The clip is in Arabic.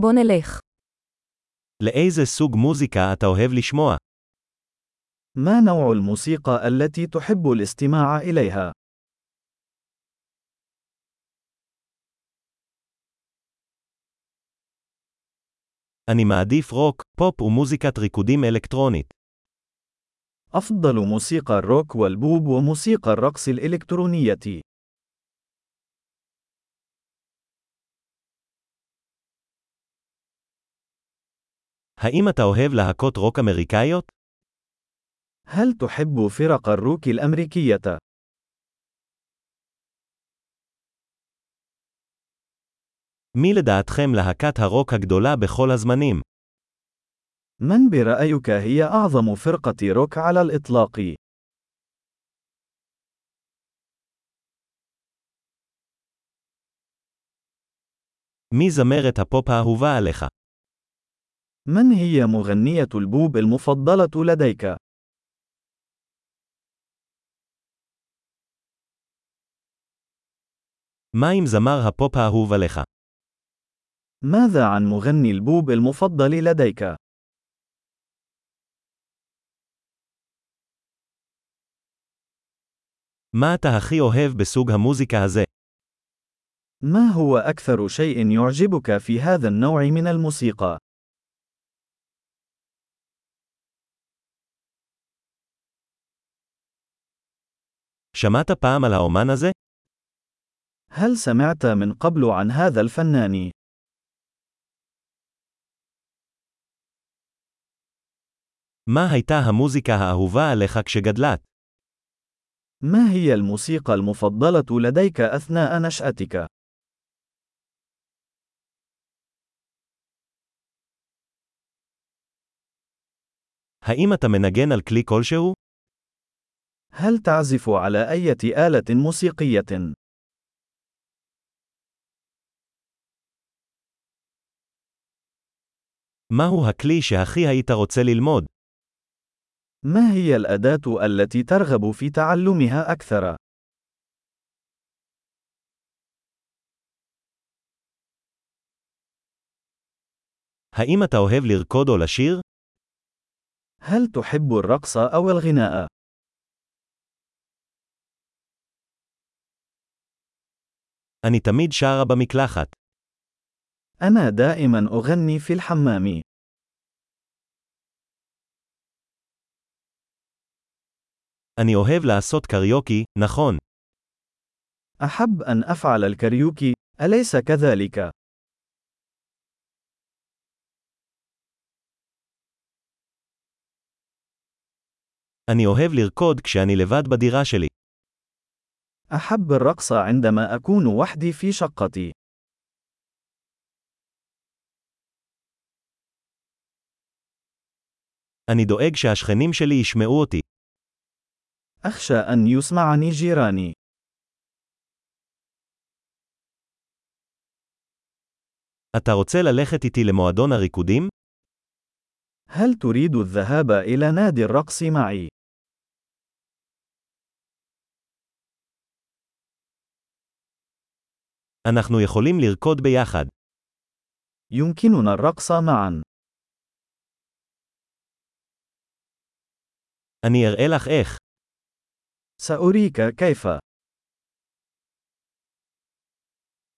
בוא נלך. לאיזה סוג מוזיקה אתה אוהב לשמוע? ما نوع الموسيقى التي تحب الاستماع إليها؟ אני מעדיף רוק, פופ ומוזיקת ריקודים אלקטרונית. أفضل موسيقى الروك والبوب وموسيقى الرقص الإلكترونية. האם אתה אוהב להקות רוק אמריקאיות? هل تحب فرق الروك الأمريكية؟ מי לדעתכם להקת הרוק הגדולה בכל הזמנים? من برأيك هي أعظم فرقة روك على الإطلاق؟ מי זמרת הפופ האהובה עליך? من هي مغنية البوب المفضلة لديك؟ מה עם זמר הפופ האהוב עליך? ماذا عن مغني البوب المفضل لديك؟ מה אתה הכי אוהב בסוג המוזיקה הזה? ما هو أكثر شيء يعجبك في هذا النوع من الموسيقى؟ שמעת פעם על האומן הזה? هل سمعت من قبل عن هذا الفنان؟ מה הייתה המוזיקה האהובה עליך כשגדלת? ما هي الموسيقى المفضلة لديك أثناء نشأتك؟ האם אתה מנגן על כלי כלשהו? هل تعزف على أي آلة موسيقية؟ מהו הכלי שהכי היית רוצה ללמוד? ما هي الأداة التي ترغب في تعلمها أكثر؟ האם אתה אוהב לרקוד או לשיר? هل تحب الرقص أو الغناء؟ אני תמיד שרה במקלחת. أنا دائما أغني في الحمام. אני אוהב לעשות קריוקי, נכון. أحب أن أفعل الكاريوكي، أليس كذلك؟ אני אוהב לרקוד כשאני לבד בדירה שלי. أحب الرقص عندما أكون وحدي في شقتي. אני דואג שהשכנים שלי ישמעו אותי. أخشى أن يسمعني جيراني. אתה רוצה ללכת איתי למועדון הריקודים? هل تريد الذهاب إلى نادي الرقص معي؟ אנחנו יכולים לרקוד ביחד. يمكننا الرقص معا. אני אראה לך איך. سأريك كيف.